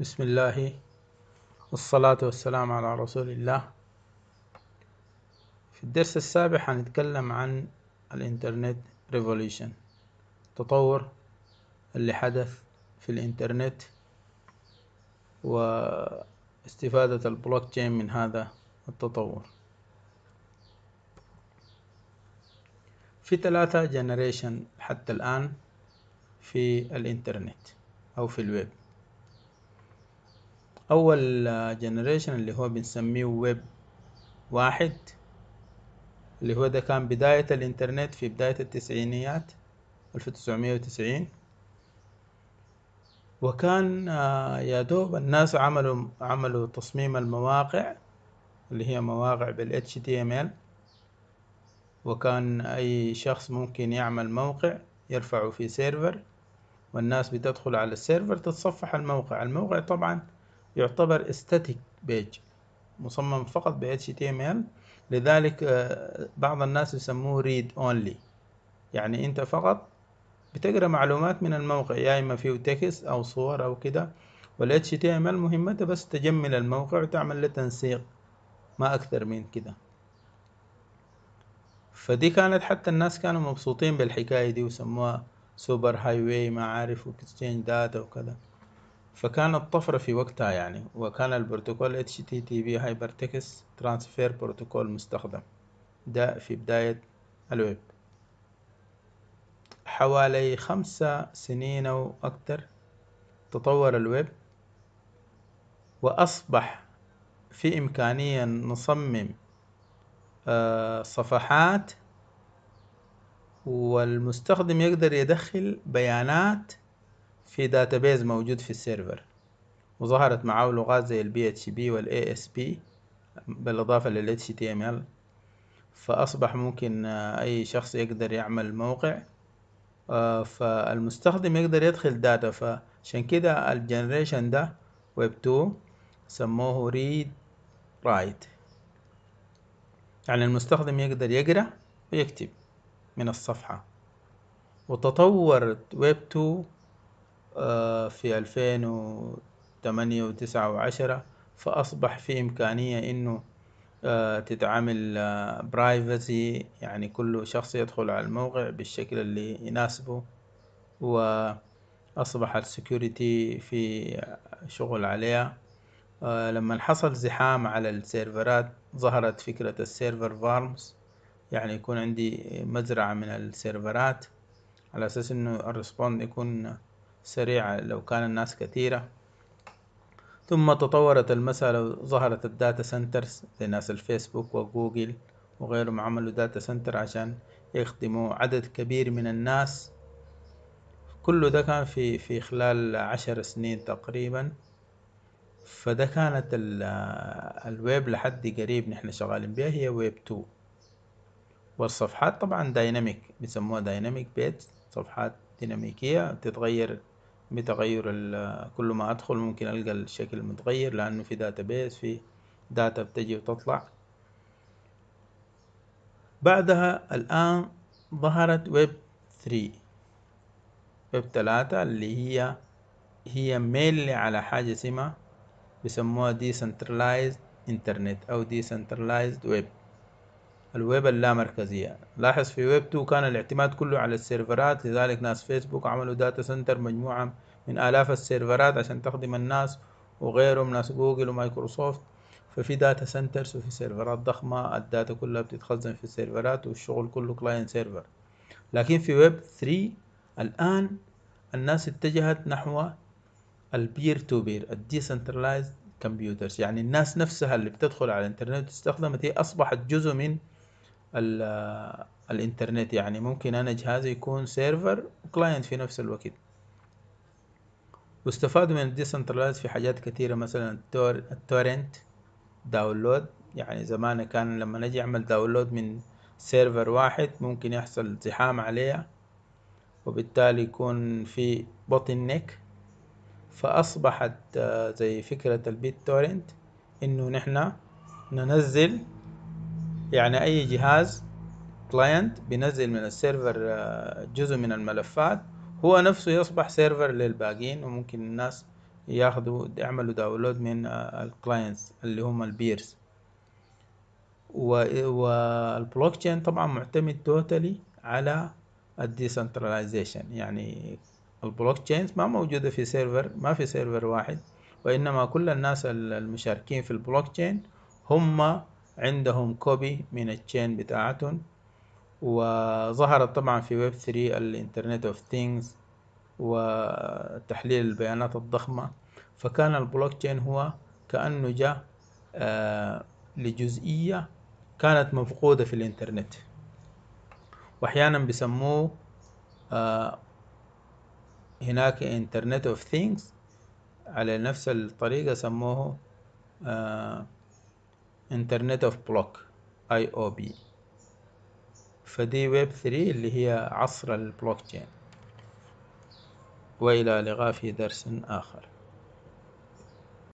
بسم الله والصلاة والسلام على رسول الله. في الدرس السابع حنتكلم عن الإنترنت revolution التطور اللي حدث في الإنترنت واستفادة البلوك تشين من هذا التطور. في ثلاثة generation حتى الآن في الإنترنت أو في الويب. أول generation اللي هو بنسميه ويب واحد اللي هو ده كان بداية الإنترنت في بداية التسعينيات ألف وتسعمية وتسعين. وكان يا دوب الناس عملوا عملوا تصميم المواقع اللي هي مواقع بال HTML وكان أي شخص ممكن يعمل موقع يرفعه في server والناس بتدخل على ال server تتصفح الموقع. الموقع طبعا يعتبر static page مصمم فقط ب HTML. لذلك بعض الناس يسموه read only. يعني أنت فقط بتقرأ معلومات من الموقع يا إما فيه text أو صور أو كده. وال HTML مهمته بس تجمل الموقع وتعمل له تنسيق ما أكثر من كده. فدي كانت حتى الناس كانوا مبسوطين بالحكاية دي وسموها super highway ما عارف و exchange data وكذا. فكانت طفرة في وقتها يعني وكان ال protocol HTTP Hypertext Transfer Protocol مستخدم. ده في بداية الويب. حوالي خمسة سنين أو أكثر تطور الويب وأصبح في إمكانية نصمم صفحات والمستخدم يقدر يدخل بيانات في database موجود في ال server وظهرت معاه لغات زي PHP وال ASP بالإضافة لل ال فأصبح ممكن أي شخص يقدر يعمل موقع فالمستخدم يقدر يدخل data فعشان كده ال generation ده ويب 2 سموه read write يعني المستخدم يقدر يقرأ ويكتب من الصفحة. وتطورت ويب 2 في ألفين وثمانية وتسعة وعشرة فأصبح في إمكانية إنه تتعامل privacy يعني كل شخص يدخل على الموقع بالشكل اللي يناسبه. وأصبح ال security في شغل عليها. لما حصل زحام على ال server ات ظهرت فكرة ال server farms. يعني يكون عندي مزرعة من ال server ات على أساس إنه ال respond يكون سريعة لو كان الناس كثيرة. ثم تطورت المسألة وظهرت ال data centers زي ناس الفيسبوك وجوجل وغيرهم عملوا data center عشان يخدموا عدد كبير من الناس. كله ده كان في في خلال عشر سنين تقريبا. فده كانت الويب لحد قريب نحن شغالين بيها هي ويب 2 والصفحات طبعا dynamic بيسموها dynamic page صفحات ديناميكية تتغير بتغير كل ما أدخل ممكن ألقى الشكل متغير لأنه في database في data بتجي وتطلع. بعدها الآن ظهرت ويب 3 ويب 3 اللي هي هي ميل على حاجة اسمها بيسموها decentralized internet أو decentralized web ال web اللامركزية. لاحظ في ويب 2 كان الاعتماد كله على ال server ات لذلك ناس فيسبوك عملوا data center مجموعة من آلاف ال server ات عشان تخدم الناس وغيرهم ناس جوجل ومايكروسوفت. ففي data centers وفي server ات ضخمة ال data كلها بتتخزن في ال server ات والشغل كله client server لكن في ويب 3 الآن الناس اتجهت نحو ال peer to peer ال decentralized computers يعني الناس نفسها اللي بتدخل على الإنترنت وتستخدمت هي أصبحت جزء من الإنترنت يعني. ممكن أنا جهازي يكون server و client في نفس الوقت. واستفادوا من ال decentralize في حاجات كثيرة مثلا التور ال torrent download. يعني زمان كان لما نجي أعمل download من server واحد ممكن يحصل زحام عليها وبالتالي يكون في bottleneck فأصبحت زي فكرة ال BitTorrent إنه نحنا ننزل يعني أي جهاز client بينزل من ال server جزء من الملفات هو نفسه يصبح server للباقين وممكن الناس ياخدوا يعملوا download من ال clients اللي هم ال peers. والبلوك تشين طبعا معتمد totally على ال decentralization. يعني ال blockchains ما موجودة في server ما في server واحد وإنما كل الناس المشاركين في البلوك تشين هم عندهم copy من ال chain بتاعتهم وظهرت طبعا في ويب 3 ال internet of things وتحليل البيانات الضخمة. فكان البلوك تشين هو كأنه جاء آه لجزئية كانت مفقودة في الإنترنت. وأحيانا بيسموه آه هناك internet of things على نفس الطريقة سموه internet of block IOB فدي ويب 3 اللي هي عصر البلوك تشين وإلى لقاء في درس آخر.